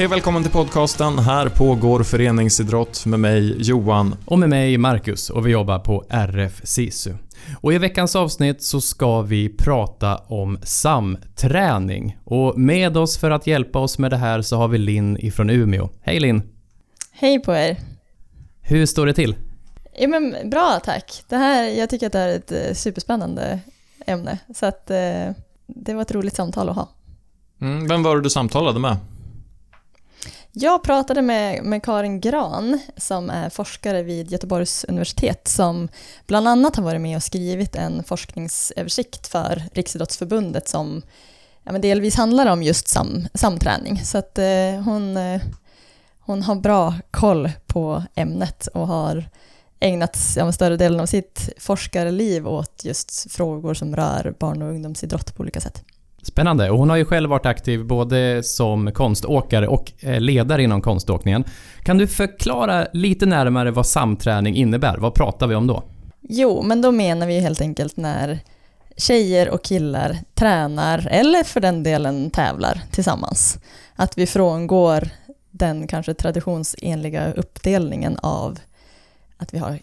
Hej välkommen till podcasten. Här pågår föreningsidrott med mig Johan. Och med mig Marcus och vi jobbar på RF SISU. Och i veckans avsnitt så ska vi prata om samträning. Och med oss för att hjälpa oss med det här så har vi Linn ifrån Umeå. Hej Linn! Hej på er! Hur står det till? Ja, men bra tack. Det här, jag tycker att det här är ett eh, superspännande ämne. Så att eh, det var ett roligt samtal att ha. Mm, vem var det du samtalade med? Jag pratade med, med Karin Gran som är forskare vid Göteborgs universitet som bland annat har varit med och skrivit en forskningsöversikt för Riksidrottsförbundet som ja, men delvis handlar om just sam, samträning. Så att eh, hon, eh, hon har bra koll på ämnet och har ägnat ja, större delen av sitt forskarliv åt just frågor som rör barn och ungdomsidrott på olika sätt. Spännande. Och hon har ju själv varit aktiv både som konståkare och eh, ledare inom konståkningen. Kan du förklara lite närmare vad samträning innebär? Vad pratar vi om då? Jo, men då menar vi helt enkelt när tjejer och killar tränar, eller för den delen tävlar tillsammans. Att vi frångår den kanske traditionsenliga uppdelningen av att vi har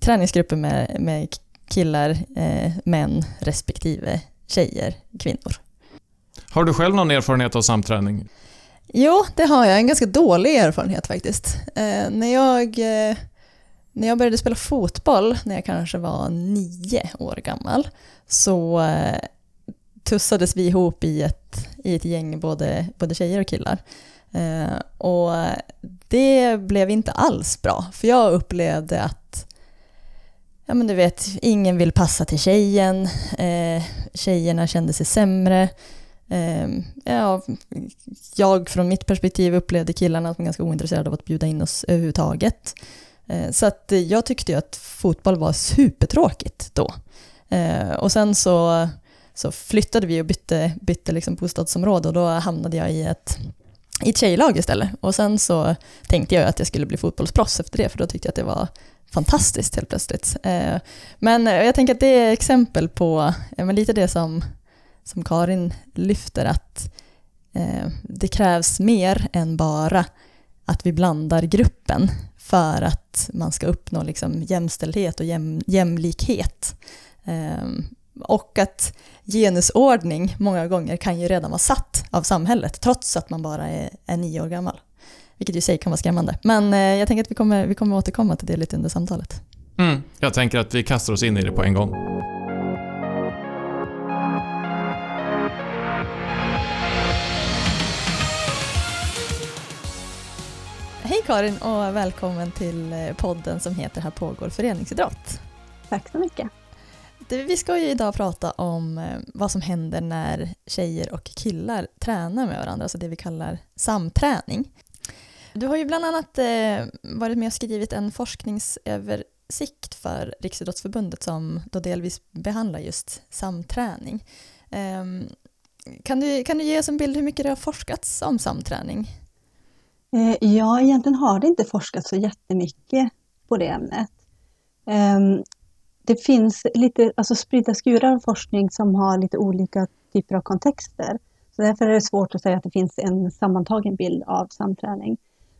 träningsgrupper med, med killar, eh, män respektive tjejer, kvinnor. Har du själv någon erfarenhet av samträning? Jo, det har jag. En ganska dålig erfarenhet faktiskt. Eh, när, jag, eh, när jag började spela fotboll, när jag kanske var nio år gammal, så eh, tussades vi ihop i ett, i ett gäng, både, både tjejer och killar. Eh, och det blev inte alls bra, för jag upplevde att ja men du vet, ingen vill passa till tjejen, eh, tjejerna kände sig sämre. Eh, ja, jag från mitt perspektiv upplevde killarna som ganska ointresserade av att bjuda in oss överhuvudtaget. Eh, så att jag tyckte ju att fotboll var supertråkigt då. Eh, och sen så, så flyttade vi och bytte, bytte liksom bostadsområde och då hamnade jag i ett i ett tjejlag istället. Och sen så tänkte jag att jag skulle bli fotbollsproffs efter det, för då tyckte jag att det var fantastiskt helt plötsligt. Eh, men eh, jag tänker att det är exempel på eh, men lite det som, som Karin lyfter, att det krävs mer än bara att vi blandar gruppen för att man ska uppnå liksom jämställdhet och jäm, jämlikhet. Och att genusordning många gånger kan ju redan vara satt av samhället trots att man bara är, är nio år gammal. Vilket i sig kan vara skrämmande. Men eh, jag tänker att vi kommer, vi kommer återkomma till det lite under samtalet. Mm, jag tänker att vi kastar oss in i det på en gång. Hej Karin och välkommen till eh, podden som heter Här pågår föreningsidrott. Tack så mycket. Vi ska ju idag prata om eh, vad som händer när tjejer och killar tränar med varandra, alltså det vi kallar samträning. Du har ju bland annat eh, varit med och skrivit en forskningsöversikt för Riksidrottsförbundet som då delvis behandlar just samträning. Ehm, kan, du, kan du ge oss en bild hur mycket det har forskats om samträning? Eh, ja, egentligen har det inte forskats så jättemycket på det ämnet. Ehm, det finns lite alltså spridda skurar av forskning som har lite olika typer av kontexter. Så därför är det svårt att säga att det finns en sammantagen bild av samträning.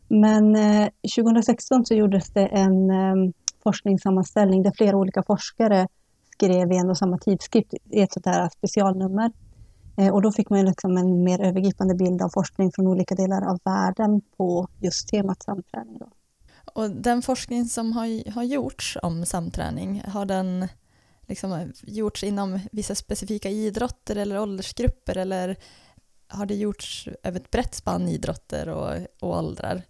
Men eh, 2016 så gjordes det en eh, forskningssammanställning där flera olika forskare skrev i en och samma tidskrift i ett sånt här specialnummer. Eh, och då fick man liksom en mer övergripande bild av forskning från olika delar av världen på just temat samträning. Då. Och den forskning som har, har gjorts om samträning, har den liksom gjorts inom vissa specifika idrotter eller åldersgrupper eller har det gjorts över ett brett spann idrotter och, och åldrar?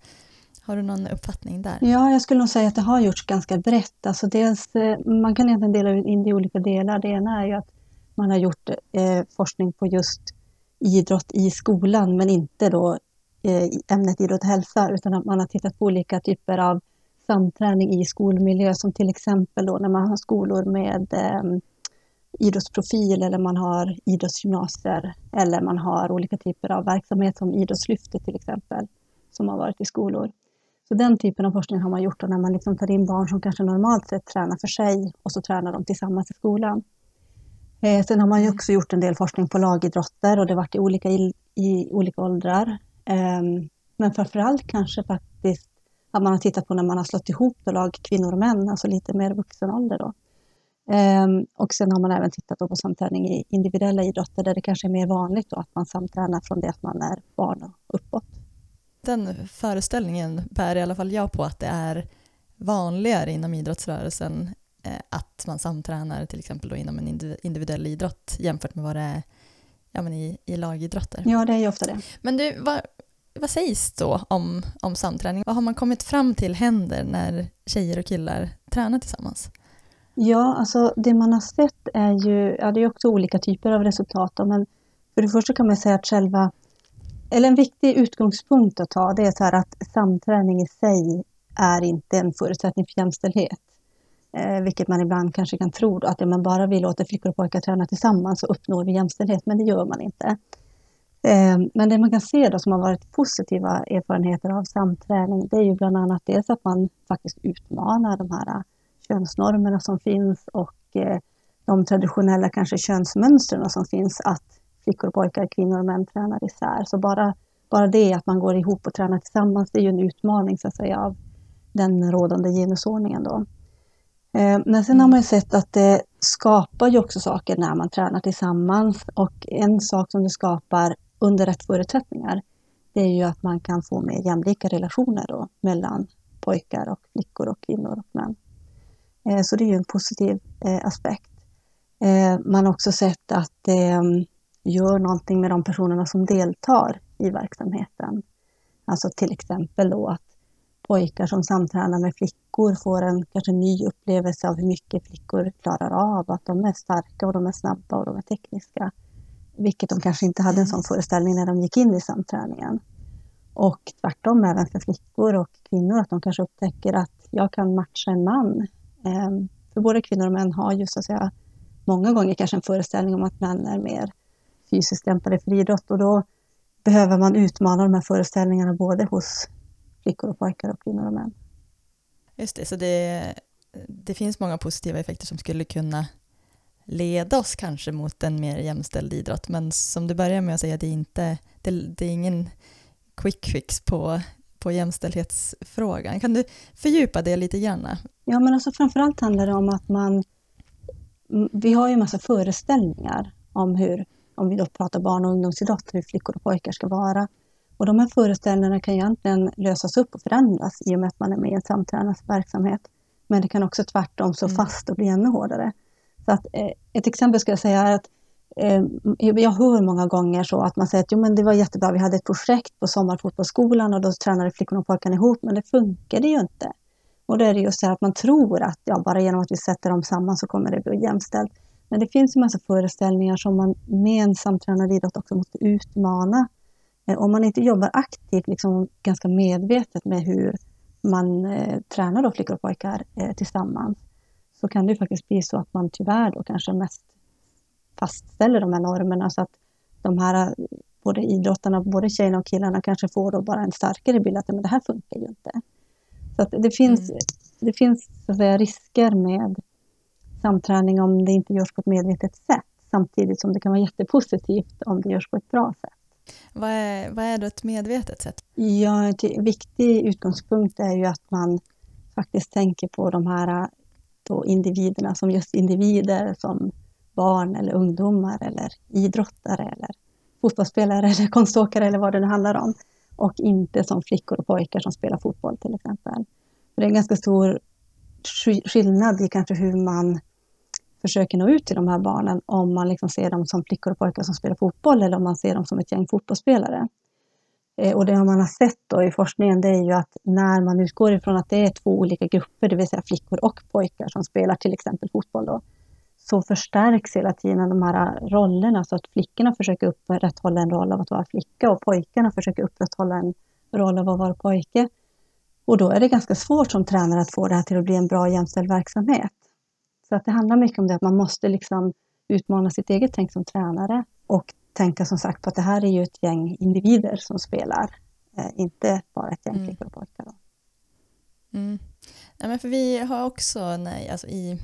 Har du någon uppfattning där? Ja, jag skulle nog säga att det har gjorts ganska brett. Alltså dels, eh, man kan egentligen dela in det i olika delar. Det ena är ju att man har gjort eh, forskning på just idrott i skolan, men inte då ämnet idrott och hälsa, utan att man har tittat på olika typer av samträning i skolmiljö, som till exempel då när man har skolor med eh, idrottsprofil eller man har idrottsgymnasier eller man har olika typer av verksamhet som Idrottslyftet till exempel, som har varit i skolor. Så den typen av forskning har man gjort när man liksom tar in barn som kanske normalt sett tränar för sig och så tränar de tillsammans i skolan. Eh, sen har man ju också gjort en del forskning på lagidrotter och det har varit i olika, i, i olika åldrar. Eh, Men framförallt kanske faktiskt att man har tittat på när man har slått ihop lag kvinnor och män, alltså lite mer vuxen ålder då. Ehm, och sen har man även tittat på samträning i individuella idrotter där det kanske är mer vanligt då att man samtränar från det att man är barn och uppåt. Den föreställningen bär i alla fall jag på att det är vanligare inom idrottsrörelsen eh, att man samtränar till exempel då inom en individuell idrott jämfört med vad det är ja, men i, i lagidrotter. Ja, det är ju ofta det. Men du, vad, vad sägs då om, om samträning? Vad har man kommit fram till händer när tjejer och killar tränar tillsammans? Ja, alltså det man har sett är ju, ja det är också olika typer av resultat då, men för det första kan man säga att själva, eller en viktig utgångspunkt att ta, det är så här att samträning i sig är inte en förutsättning för jämställdhet. Eh, vilket man ibland kanske kan tro då, att ja, men bara vi låter flickor och pojkar träna tillsammans så uppnår vi jämställdhet, men det gör man inte. Ehm, men det man kan se då som har varit positiva erfarenheter av samträning, det är ju bland annat dels att man faktiskt utmanar de här äh, könsnormerna som finns och eh, de traditionella kanske könsmönstren som finns att flickor och pojkar, kvinnor och män tränar isär. Så bara, bara det att man går ihop och tränar tillsammans, det är ju en utmaning så att säga av den rådande genusordningen då. Ehm, men sen har man ju sett att det skapar ju också saker när man tränar tillsammans och en sak som det skapar under rätt förutsättningar, det är ju att man kan få mer jämlika relationer då mellan pojkar och flickor och kvinnor och män. Eh, så det är ju en positiv eh, aspekt. Eh, man har också sett att det gör någonting med de personerna som deltar i verksamheten. Alltså till exempel då att pojkar som samtränar med flickor får en kanske ny upplevelse av hur mycket flickor klarar av, att de är starka och de är snabba och de är tekniska. Vilket de kanske inte hade en sån föreställning när de gick in i samträningen. Och tvärtom även för flickor och kvinnor, att de kanske upptäcker att jag kan matcha en man Ehm, för både kvinnor och män har ju så att säga många gånger kanske en föreställning om att män är mer fysiskt dämpade för idrott och då behöver man utmana de här föreställningarna både hos flickor och pojkar och kvinnor och män. Just det, så det, det finns många positiva effekter som skulle kunna leda oss kanske mot en mer jämställd idrott, men som du börjar med att säga, det är, inte, det, det är ingen quick fix på på jämställdhetsfrågan. Kan du fördjupa det lite grann? Ja, men alltså framförallt handlar det om att man... Vi har ju en massa föreställningar om hur, om vi då pratar barn och ungdomsidrott, hur flickor och pojkar ska vara. Och de här föreställningarna kan egentligen lösas upp och förändras i och med att man är med i en samtränarverksamhet. Men det kan också tvärtom stå mm. fast och bli ännu hårdare. Så att, eh, ett exempel skulle jag säga är att Eh, jag hör många gånger så att man säger att jo, men det var jättebra, vi hade ett projekt på sommarfotbollsskolan och då tränade flickorna och pojkarna ihop, men det funkade ju inte. Och då är det just så att man tror att ja, bara genom att vi sätter dem samman så kommer det bli jämställt. Men det finns en massa föreställningar som man med en samtränad idrott också måste utmana. Eh, om man inte jobbar aktivt, liksom ganska medvetet med hur man eh, tränar då flickor och pojkar eh, tillsammans, så kan det faktiskt bli så att man tyvärr då kanske mest fastställer de här normerna så att de här både idrottarna, både tjejerna och killarna kanske får då bara en starkare bild att men det här funkar ju inte. Så att det finns, mm. det finns så att säga, risker med samträning om det inte görs på ett medvetet sätt samtidigt som det kan vara jättepositivt om det görs på ett bra sätt. Vad är, vad är då ett medvetet sätt? Ja, en viktig utgångspunkt är ju att man faktiskt tänker på de här och individerna som just individer som barn eller ungdomar eller idrottare eller fotbollsspelare eller konståkare eller vad det nu handlar om. Och inte som flickor och pojkar som spelar fotboll till exempel. För det är en ganska stor skillnad i kanske hur man försöker nå ut till de här barnen om man liksom ser dem som flickor och pojkar som spelar fotboll eller om man ser dem som ett gäng fotbollsspelare. Eh, och det man har sett då i forskningen det är ju att när man utgår ifrån att det är två olika grupper, det vill säga flickor och pojkar som spelar till exempel fotboll då, så förstärks hela tiden de här äh, rollerna så att flickorna försöker upprätthålla en roll av att vara flicka och pojkarna försöker upprätthålla en roll av att vara pojke. Och då är det ganska svårt som tränare att få det här till att bli en bra jämställd verksamhet. Så att det handlar mycket om det att man måste liksom utmana sitt eget tänk som tränare och tänka som sagt på att det här är ju ett gäng individer som spelar, eh, inte bara ett gäng mm. flickor och pojkar. Mm. Ja, men för vi har också nej, alltså i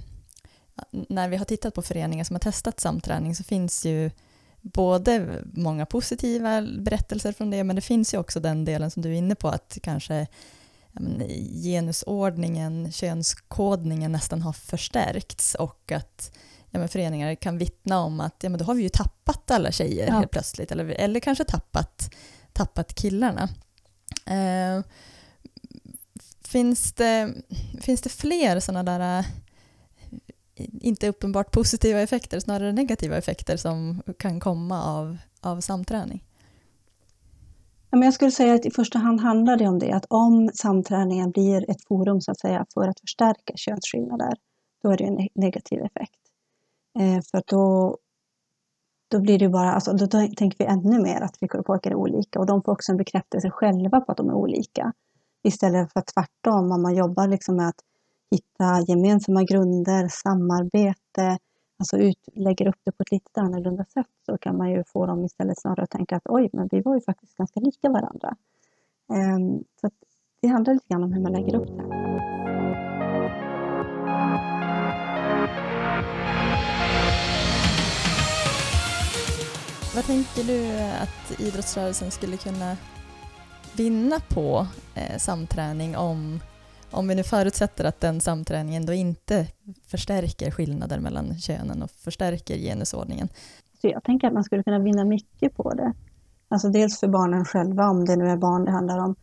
när vi har tittat på föreningar som har testat samträning så finns ju både många positiva berättelser från det, men det finns ju också den delen som du är inne på, att kanske men, genusordningen, könskodningen nästan har förstärkts och att ja, men föreningar kan vittna om att ja, men då har vi ju tappat alla tjejer ja. helt plötsligt, eller, eller kanske tappat, tappat killarna. Eh, finns, det, finns det fler sådana där eh, inte uppenbart positiva effekter, snarare negativa effekter som kan komma av, av samträning? jag skulle säga att i första hand handlar det om det, att om samträningen blir ett forum så att säga för att förstärka könsskillnader, då är det en negativ effekt. Eh, för då, då blir det bara, alltså, då tänker vi ännu mer att flickor och pojkar är olika och de får också en bekräftelse själva på att de är olika. Istället för tvärtom, om man jobbar liksom med att hitta gemensamma grunder, samarbete, alltså ut, lägger upp det på ett lite annorlunda sätt så kan man ju få dem istället snarare att tänka att oj, men vi var ju faktiskt ganska lika varandra. Ehm, så det handlar lite grann om hur man lägger upp det. Vad tänker du att idrottsrörelsen skulle kunna vinna på eh, samträning om, om vi nu förutsätter att den samträningen då inte förstärker skillnader mellan könen och förstärker genusordningen? Så jag tänker att man skulle kunna vinna mycket på det. Alltså dels för barnen själva, om det nu är barn det handlar om,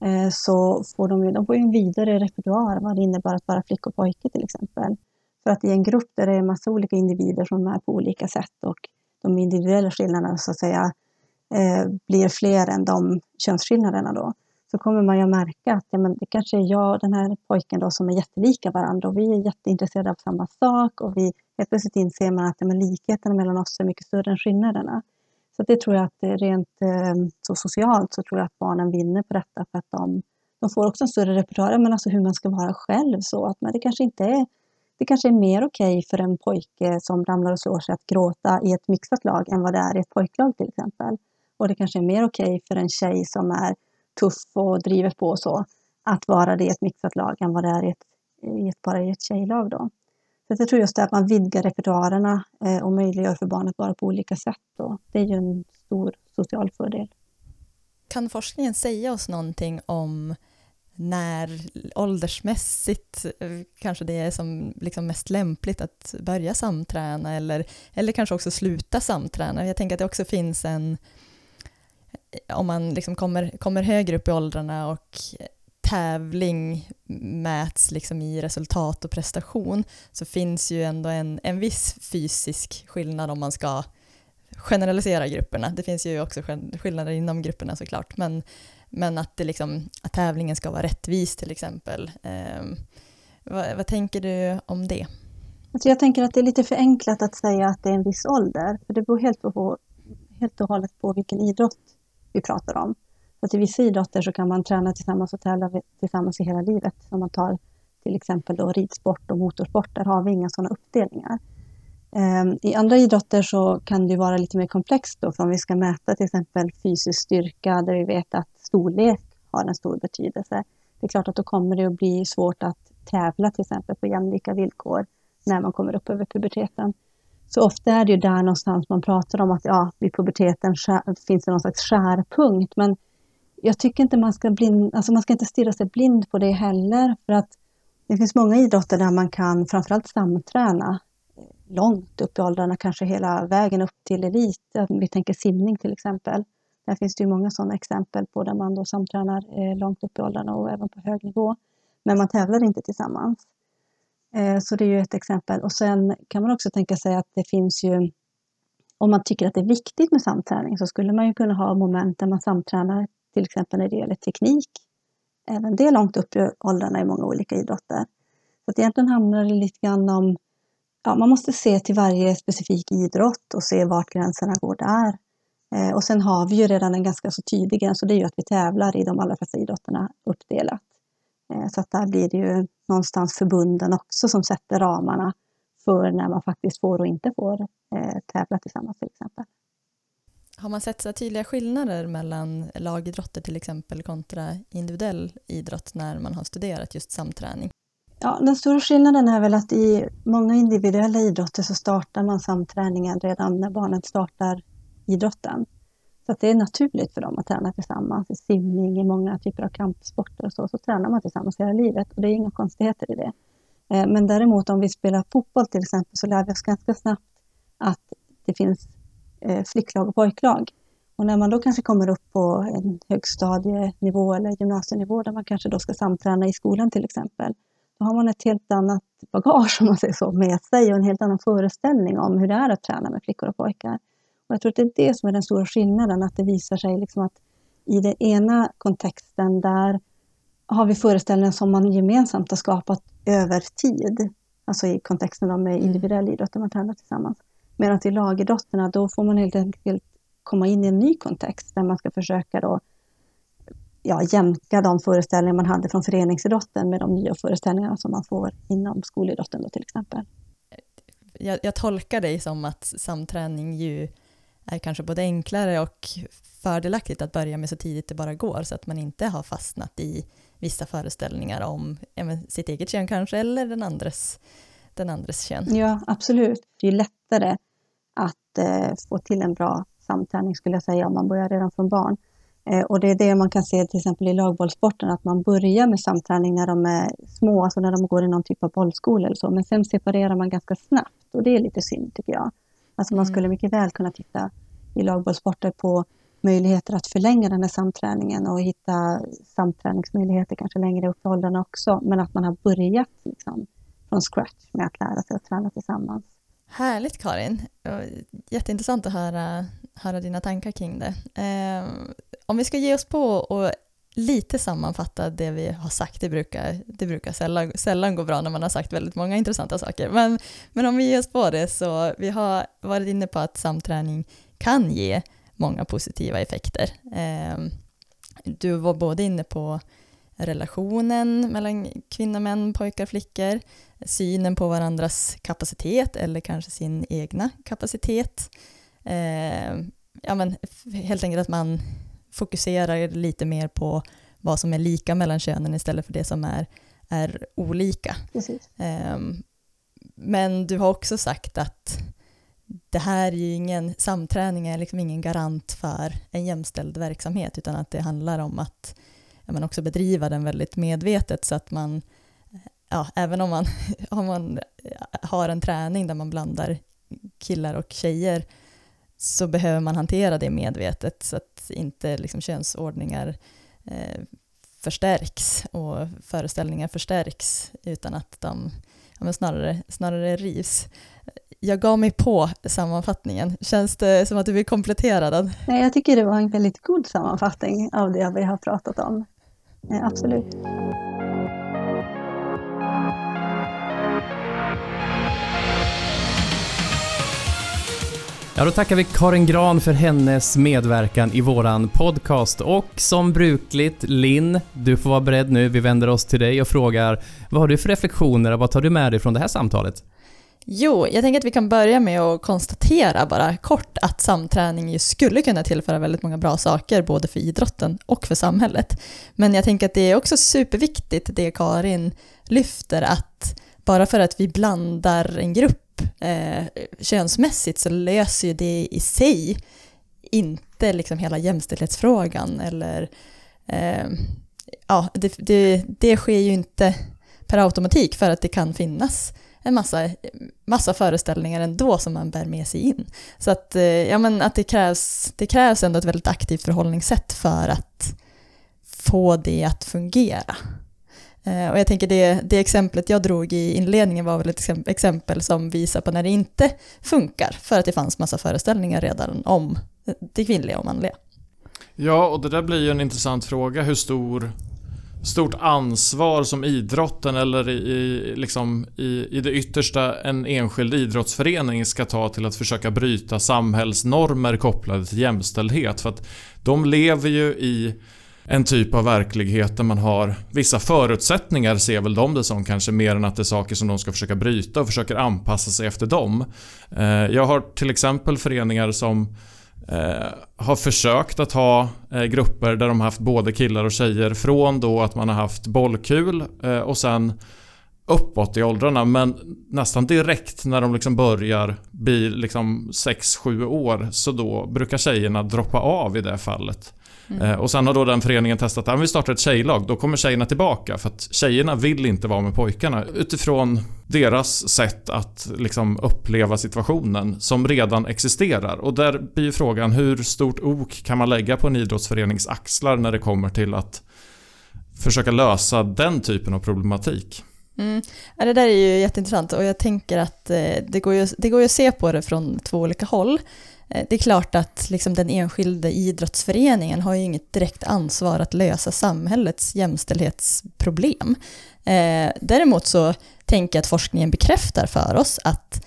eh, så får de ju, de får ju en vidare repertoar vad det innebär att vara flicka och pojke till exempel. För att i en grupp där det är en massa olika individer som är på olika sätt och de individuella skillnaderna så att säga eh, blir fler än de könsskillnaderna då, så kommer man ju att märka att ja, men det kanske är jag och den här pojken då som är jättelika varandra och vi är jätteintresserade av samma sak och vi helt plötsligt inser man att ja, men likheterna mellan oss är mycket större än skillnaderna. Så det tror jag att eh, rent ehm, så socialt så tror jag att barnen vinner på detta för att de, de får också en större repertoar, men alltså hur man ska vara själv så att men det kanske inte är det kanske är mer okej okay för en pojke som ramlar och slår sig att gråta i ett mixat lag än vad det är i ett pojklag till exempel. Och det kanske är mer okej okay för en tjej som är tuff och driver på och så att vara det i ett mixat lag än vad det är i ett, i ett, bara i ett tjejlag då. Så jag tror just det att man vidgar repertoarerna eh, och möjliggör för barnet att vara på olika sätt. Då. Det är ju en stor social fördel. Kan forskningen säga oss någonting om när åldersmässigt eh, kanske det är som liksom mest lämpligt att börja samträna eller, eller kanske också sluta samträna. Jag tänker att det också finns en, eh, om man liksom kommer, kommer högre upp i åldrarna och tävling mäts liksom i resultat och prestation så finns ju ändå en, en viss fysisk skillnad om man ska generalisera grupperna. Det finns ju också skillnader inom grupperna såklart, men men att, det liksom, att tävlingen ska vara rättvis till exempel. Eh, vad, vad, tänker du om det? Alltså jag tänker att det är lite förenklat att säga att det är en viss ålder. För det beror helt, på, helt och hållet på vilken idrott vi pratar om. Att I vissa idrotter så kan man träna tillsammans och tävla tillsammans i hela livet. Om man tar till exempel då ridsport och motorsport, där har vi inga sådana uppdelningar. Ehm, I andra idrotter så kan det vara lite mer komplext då, för om vi ska mäta till exempel fysisk styrka där vi vet att storlek har en stor betydelse. Det är klart att då kommer det att bli svårt att tävla till exempel på jämlika villkor när man kommer upp över puberteten. Så ofta är det ju där någonstans man pratar om att ja, vid puberteten finns det någon slags skärpunkt. Men jag tycker inte man ska, blind, alltså man ska inte stirra sig blind på det heller. För att det finns många idrotter där man kan framförallt samträna långt upp i åldrarna, kanske hela vägen upp till elit. Vi tänker simning till exempel. Där finns det ju många sådana exempel på där man då samtränar eh, långt upp i åldrarna och även på hög nivå. Men man tävlar inte tillsammans. Eh, så det är ju ett exempel. Och sen kan man också tänka sig att det finns ju, om man tycker att det är viktigt med samträning så skulle man ju kunna ha moment där man samtränar till exempel när det gäller teknik. Även det långt upp i åldrarna i många olika idrotter. Så att egentligen handlar det lite grann om ja, man måste se till varje specifik idrott och se vart gränserna går där. Eh, och sen har vi ju redan en ganska så tydlig gräns och det är ju att vi tävlar i de allra flesta idrotterna uppdelat. Eh, så att där blir det ju någonstans förbunden också som sätter ramarna för när man faktiskt får och inte får eh, tävla tillsammans till exempel. Har man sett så tydliga skillnader mellan lagidrotter till exempel kontra individuell idrott när man har studerat just samträning? Ja, den stora skillnaden är väl att i många individuella idrotter så startar man samträningen redan när barnet startar idrotten. Så att det är naturligt för dem att träna tillsammans. I simning, i många typer av kampsporter och så, så tränar man tillsammans hela livet och det är inga konstigheter i det. Eh, men däremot om vi spelar fotboll till exempel så lär vi oss ganska snabbt att det finns eh, flicklag och pojklag. Och när man då kanske kommer upp på en högstadienivå eller gymnasienivå där man kanske då ska samträna i skolan till exempel, då har man ett helt annat bagage om man säger så, med sig och en helt annan föreställning om hur det är att träna med flickor och pojkar. Och jag tror att det är det som är den stora skillnaden, att det visar sig liksom att i den ena kontexten där har vi föreställningar som man gemensamt har skapat över tid. Alltså i kontexten med mm. individuell idrott, där man tränar tillsammans. Medan i lagidrotterna, då får man helt enkelt komma in i en ny kontext där man ska försöka då ja, jämka de föreställningar man hade från föreningsidrotten med de nya föreställningarna som man får inom skolidrotten då till exempel. Jag, jag tolkar dig som att samträning ju är kanske både enklare och fördelaktigt att börja med så tidigt det bara går så att man inte har fastnat i vissa föreställningar om sitt eget kön kanske eller den andres, den andres kön. Ja, absolut. Det är lättare att eh, få till en bra samträning skulle jag säga om man börjar redan från barn. Eh, och det är det man kan se till exempel i lagbollsporten, att man börjar med samträning när de är små, alltså när de går i någon typ av bollskola eller så, men sen separerar man ganska snabbt och det är lite synd tycker jag. Alltså man mm. skulle mycket väl kunna titta i lagbollsporter på möjligheter att förlänga den här samträningen och hitta samträningsmöjligheter kanske längre upp i åldrarna också, men att man har börjat liksom, från scratch med att lära sig att träna tillsammans. Härligt Karin, jätteintressant att höra, höra dina tankar kring det. Eh, om vi ska ge oss på och lite sammanfatta det vi har sagt, det brukar, det brukar sällan, sällan gå bra när man har sagt väldigt många intressanta saker, men, men om vi ger oss på det så vi har varit inne på att samträning kan ge många positiva effekter. Eh, du var både inne på relationen mellan kvinnor, män, pojkar, flickor, synen på varandras kapacitet eller kanske sin egna kapacitet. Eh, ja, men helt enkelt att man fokuserar lite mer på vad som är lika mellan könen istället för det som är, är olika. Eh, men du har också sagt att det här är ju ingen, samträning är liksom ingen garant för en jämställd verksamhet, utan att det handlar om att ja, man också bedriva den väldigt medvetet så att man, ja, även om man, om man har en träning där man blandar killar och tjejer, så behöver man hantera det medvetet så att inte liksom könsordningar eh, förstärks och föreställningar förstärks utan att de ja, snarare, snarare rivs jag gav mig på sammanfattningen. Känns det som att du vill komplettera den? Nej, jag tycker det var en väldigt god sammanfattning av det vi har pratat om. Eh, absolut. Ja, då tackar vi Karin Gran för hennes medverkan i våran podcast. Och som brukligt, Linn, du får vara beredd nu. Vi vänder oss till dig och frågar, vad har du för reflektioner och vad tar du med dig från det här samtalet? Jo, jag tänker att vi kan börja med att konstatera bara kort att samträning ju skulle kunna tillföra väldigt många bra saker både för idrotten och för samhället. Men jag tänker att det är också superviktigt det Karin lyfter att bara för att vi blandar en grupp eh, könsmässigt så löser ju det i sig inte liksom hela jämställdhetsfrågan eller eh, ja, det, det, det sker ju inte per automatik för att det kan finnas en massa, massa föreställningar ändå som man bär med sig in. Så att, eh, ja, men att det, krävs, det krävs ändå ett väldigt aktivt förhållningssätt för att få det att fungera. Eh, och jag tänker det, det exemplet jag drog i inledningen var väl ett exempel som visar på när det inte funkar, för att det fanns massa föreställningar redan om det kvinnliga och manliga. Ja, och det där blir ju en intressant fråga. Hur stor stort ansvar som idrotten eller i, liksom, i, i det yttersta en enskild idrottsförening ska ta till att försöka bryta samhällsnormer kopplade till jämställdhet. För att de lever ju i en typ av verklighet där man har vissa förutsättningar ser väl de det som kanske mer än att det är saker som de ska försöka bryta och försöker anpassa sig efter dem. Eh, jag har till exempel föreningar som eh, har försökt att ha eh, grupper där de haft både killar och tjejer från då att man har haft bollkul och sen uppåt i åldrarna men nästan direkt när de liksom börjar bli liksom 6-7 år så då brukar tjejerna droppa av i det fallet. Mm. Eh, och sen har då den föreningen testat att vi startar ett tjejlag, då kommer tjejerna tillbaka för att tjejerna vill inte vara med pojkarna utifrån deras sätt att liksom uppleva situationen som redan existerar. Och där blir frågan hur stort ok kan man lägga på en idrottsförenings axlar när det kommer till att försöka lösa den typen av problematik. Mm. Ja, det där är ju jätteintressant och jag tänker att eh, det, går ju, det går ju att se på det från två olika håll. Eh, det är klart att liksom den enskilde idrottsföreningen har ju inget direkt ansvar att lösa samhällets jämställdhetsproblem. Eh, däremot så tänker jag att forskningen bekräftar för oss att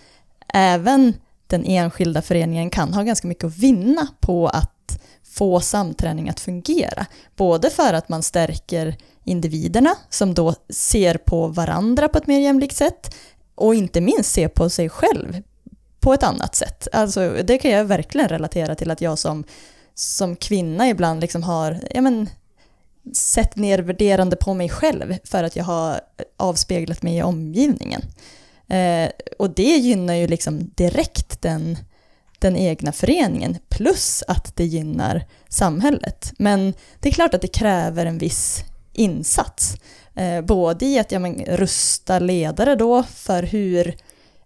även den enskilda föreningen kan ha ganska mycket att vinna på att få samträning att fungera. Både för att man stärker individerna som då ser på varandra på ett mer jämlikt sätt och inte minst ser på sig själv på ett annat sätt. Alltså, det kan jag verkligen relatera till att jag som, som kvinna ibland liksom har ja, men, sett nedvärderande på mig själv för att jag har avspeglat mig i omgivningen. Eh, och det gynnar ju liksom direkt den, den egna föreningen plus att det gynnar samhället. Men det är klart att det kräver en viss insats. Eh, både i att ja, men, rusta ledare då för hur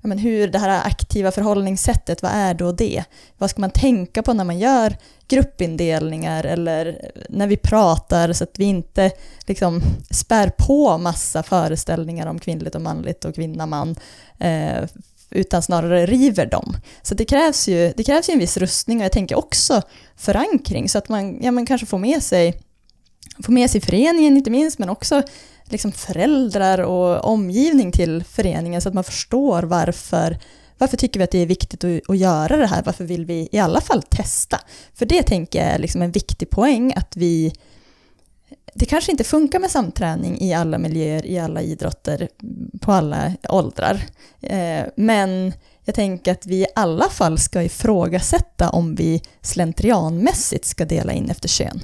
ja, men hur det här aktiva förhållningssättet, vad är då det? Vad ska man tänka på när man gör gruppindelningar eller när vi pratar så att vi inte liksom spär på massa föreställningar om kvinnligt och manligt och kvinna-man eh, utan snarare river dem. Så det krävs, ju, det krävs ju en viss rustning och jag tänker också förankring så att man, ja, man kanske får med sig få med sig föreningen inte minst, men också liksom föräldrar och omgivning till föreningen så att man förstår varför varför tycker vi att det är viktigt att, att göra det här? Varför vill vi i alla fall testa? För det tänker jag är liksom en viktig poäng att vi det kanske inte funkar med samträning i alla miljöer, i alla idrotter, på alla åldrar. Eh, men jag tänker att vi i alla fall ska ifrågasätta om vi slentrianmässigt ska dela in efter kön.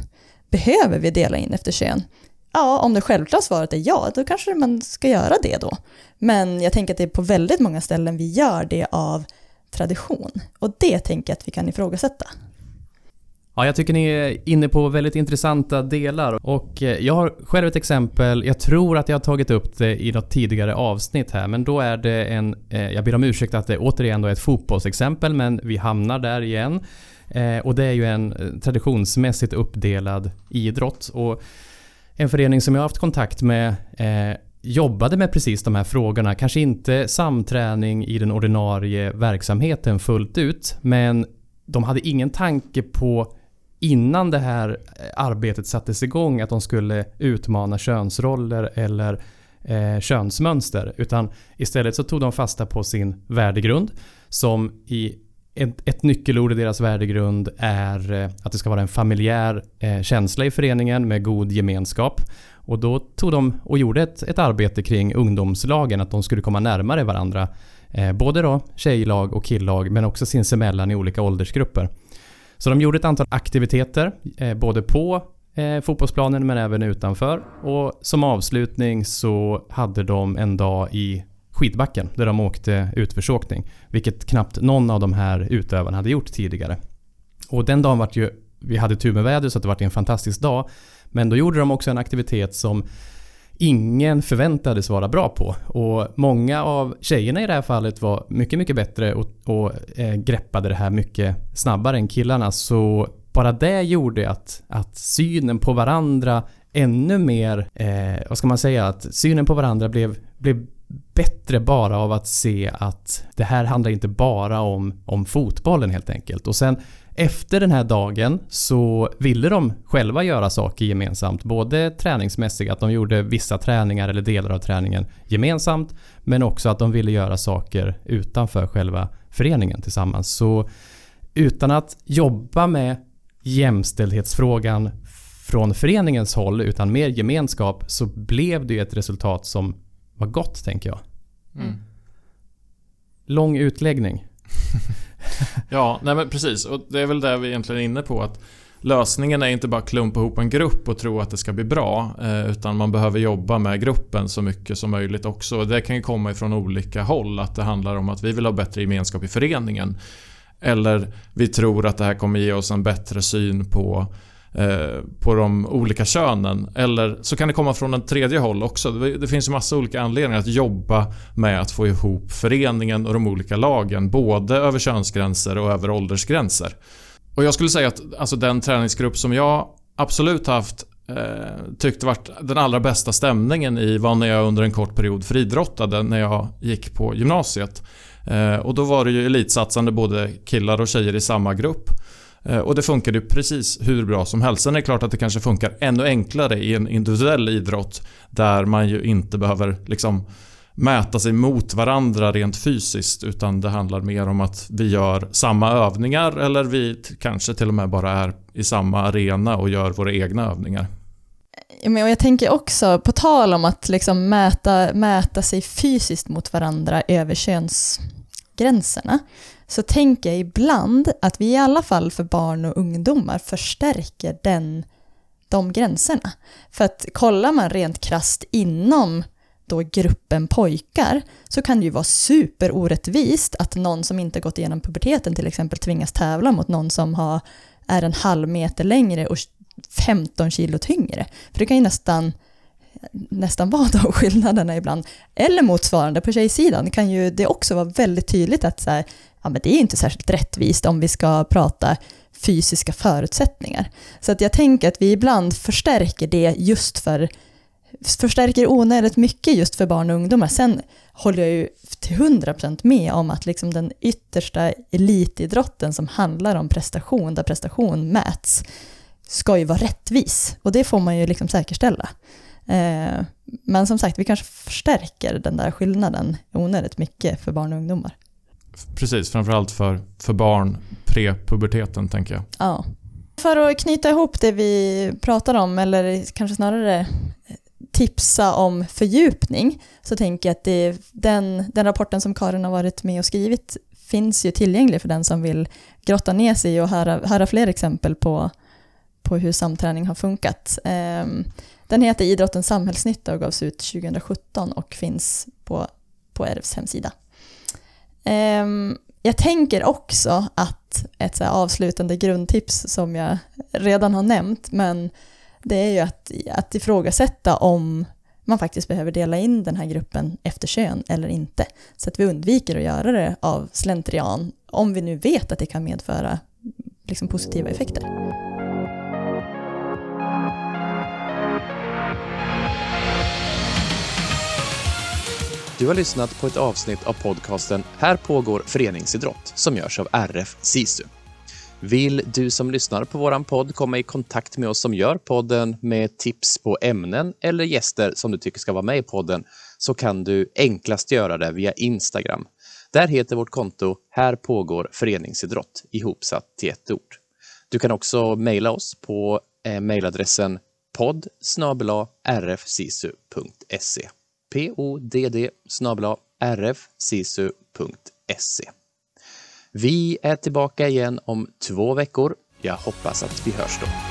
Behöver vi dela in efter kön? Ja, om det självklara svaret är ja, då kanske man ska göra det då. Men jag tänker att det är på väldigt många ställen vi gör det av tradition. Och det tänker jag att vi kan ifrågasätta. Ja, jag tycker ni är inne på väldigt intressanta delar och eh, jag har själv ett exempel. Jag tror att jag har tagit upp det i något tidigare avsnitt här, men då är det en... Eh, jag ber om ursäkt att det återigen är ett fotbollsexempel, men vi hamnar där igen. Eh, och det är ju en traditionsmässigt uppdelad idrott. Och en förening som jag har haft kontakt med eh, jobbade med precis de här frågorna. Kanske inte samträning i den ordinarie verksamheten fullt ut, men de hade ingen tanke på innan det här eh, arbetet sattes igång att de skulle utmana könsroller eller eh, könsmönster. Utan istället så tog de fasta på sin värdegrund som i ett, ett nyckelord i deras värdegrund är eh, att det ska vara en familjär eh, känsla i föreningen med god gemenskap. Och då tog de och gjorde ett, ett arbete kring ungdomslagen, att de skulle komma närmare varandra. Eh, både då tjejlag och killag, men också sinsemellan i olika åldersgrupper. Så de gjorde ett antal aktiviteter, både på eh, fotbollsplanen men även utanför. Och som avslutning så hade de en dag i skidbacken där de åkte utförsåkning. Vilket knappt någon av de här utövarna hade gjort tidigare. Och den dagen vart ju, vi hade tur med vädret så det vart en fantastisk dag. Men då gjorde de också en aktivitet som ingen förväntades vara bra på. Och många av tjejerna i det här fallet var mycket, mycket bättre och, och eh, greppade det här mycket snabbare än killarna. Så bara det gjorde att, att synen på varandra ännu mer, eh, vad ska man säga, att synen på varandra blev, blev bättre bara av att se att det här handlar inte bara om, om fotbollen helt enkelt. Och sen efter den här dagen så ville de själva göra saker gemensamt. Både träningsmässigt, att de gjorde vissa träningar eller delar av träningen gemensamt. Men också att de ville göra saker utanför själva föreningen tillsammans. Så utan att jobba med jämställdhetsfrågan från föreningens håll utan mer gemenskap så blev det ju ett resultat som var gott tänker jag. Mm. Lång utläggning. ja, nej men precis. Och det är väl det vi egentligen är inne på. att lösningen är inte bara att klumpa ihop en grupp och tro att det ska bli bra. Eh, utan man behöver jobba med gruppen så mycket som möjligt också. Det kan ju komma ifrån olika håll. Att det handlar om att vi vill ha bättre gemenskap i föreningen. Eller vi tror att det här kommer ge oss en bättre syn på Eh, på de olika könen. Eller så kan det komma från en tredje håll också. Det finns ju massa olika anledningar att jobba med att få ihop föreningen och de olika lagen. Både över könsgränser och över åldersgränser. Och jag skulle säga att alltså, den träningsgrupp som jag absolut haft eh, tyckte varit den allra bästa stämningen i var när jag under en kort period friidrottade när jag gick på gymnasiet. Eh, och då var det ju elitsatsande både killar och tjejer i samma grupp. Eh, och det funkade ju precis hur bra som helst. Sen är det klart att det kanske funkar ännu enklare i en individuell idrott där man ju inte behöver liksom mäta sig mot varandra rent fysiskt utan det handlar mer om att vi gör samma övningar eller vi kanske till och med bara är i samma arena och gör våra egna övningar. Men jag tänker också, på tal om att liksom mäta, mäta sig fysiskt mot varandra över könsgränserna, så tänker jag ibland att vi i alla fall för barn och ungdomar förstärker den, de gränserna. För att kollar man rent krast inom då gruppen pojkar så kan det ju vara superorättvist att någon som inte gått igenom puberteten till exempel tvingas tävla mot någon som har, är en halv meter längre och 15 kilo tyngre. För det kan ju nästan nästan vara de skillnaderna ibland. Eller motsvarande på tjejsidan kan ju det också vara väldigt tydligt att så här, ja, men det är inte särskilt rättvist om vi ska prata fysiska förutsättningar. Så att jag tänker att vi ibland förstärker det just för förstärker onödigt mycket just för barn och ungdomar. Sen håller jag ju till 100% med om att liksom den yttersta elitidrotten som handlar om prestation, där prestation mäts, ska ju vara rättvis. Och det får man ju liksom säkerställa. Eh, men som sagt, vi kanske förstärker den där skillnaden onödigt mycket för barn och ungdomar. Precis, framförallt för, för barn pre-puberteten tänker jag. Ja. För att knyta ihop det vi pratar om, eller kanske snarare tipsa om fördjupning, så tänker jag att det, den, den rapporten som Karin har varit med och skrivit finns ju tillgänglig för den som vill grotta ner sig och höra, höra fler exempel på, på hur samträning har funkat. Ehm, den heter Idrottens samhällsnytta och gavs ut 2017 och finns på, på RFs hemsida. Um, jag tänker också att ett så avslutande grundtips som jag redan har nämnt, men det är ju att, att ifrågasätta om man faktiskt behöver dela in den här gruppen efter kön eller inte. Så att vi undviker att göra det av slentrian, om vi nu vet att det kan medföra liksom, positiva effekter. Du har lyssnat på ett avsnitt av podcasten Här pågår föreningsidrott som görs av RF SISU. Vill du som lyssnar på våran podd komma i kontakt med oss som gör podden med tips på ämnen eller gäster som du tycker ska vara med i podden så kan du enklast göra det via Instagram. Där heter vårt konto Här pågår föreningsidrott ihopsatt till ett ord. Du kan också mejla oss på eh, mejladressen podd rfsisu.se podd rfsisu.se. Vi är tillbaka igen om två veckor. Jag hoppas att vi hörs då.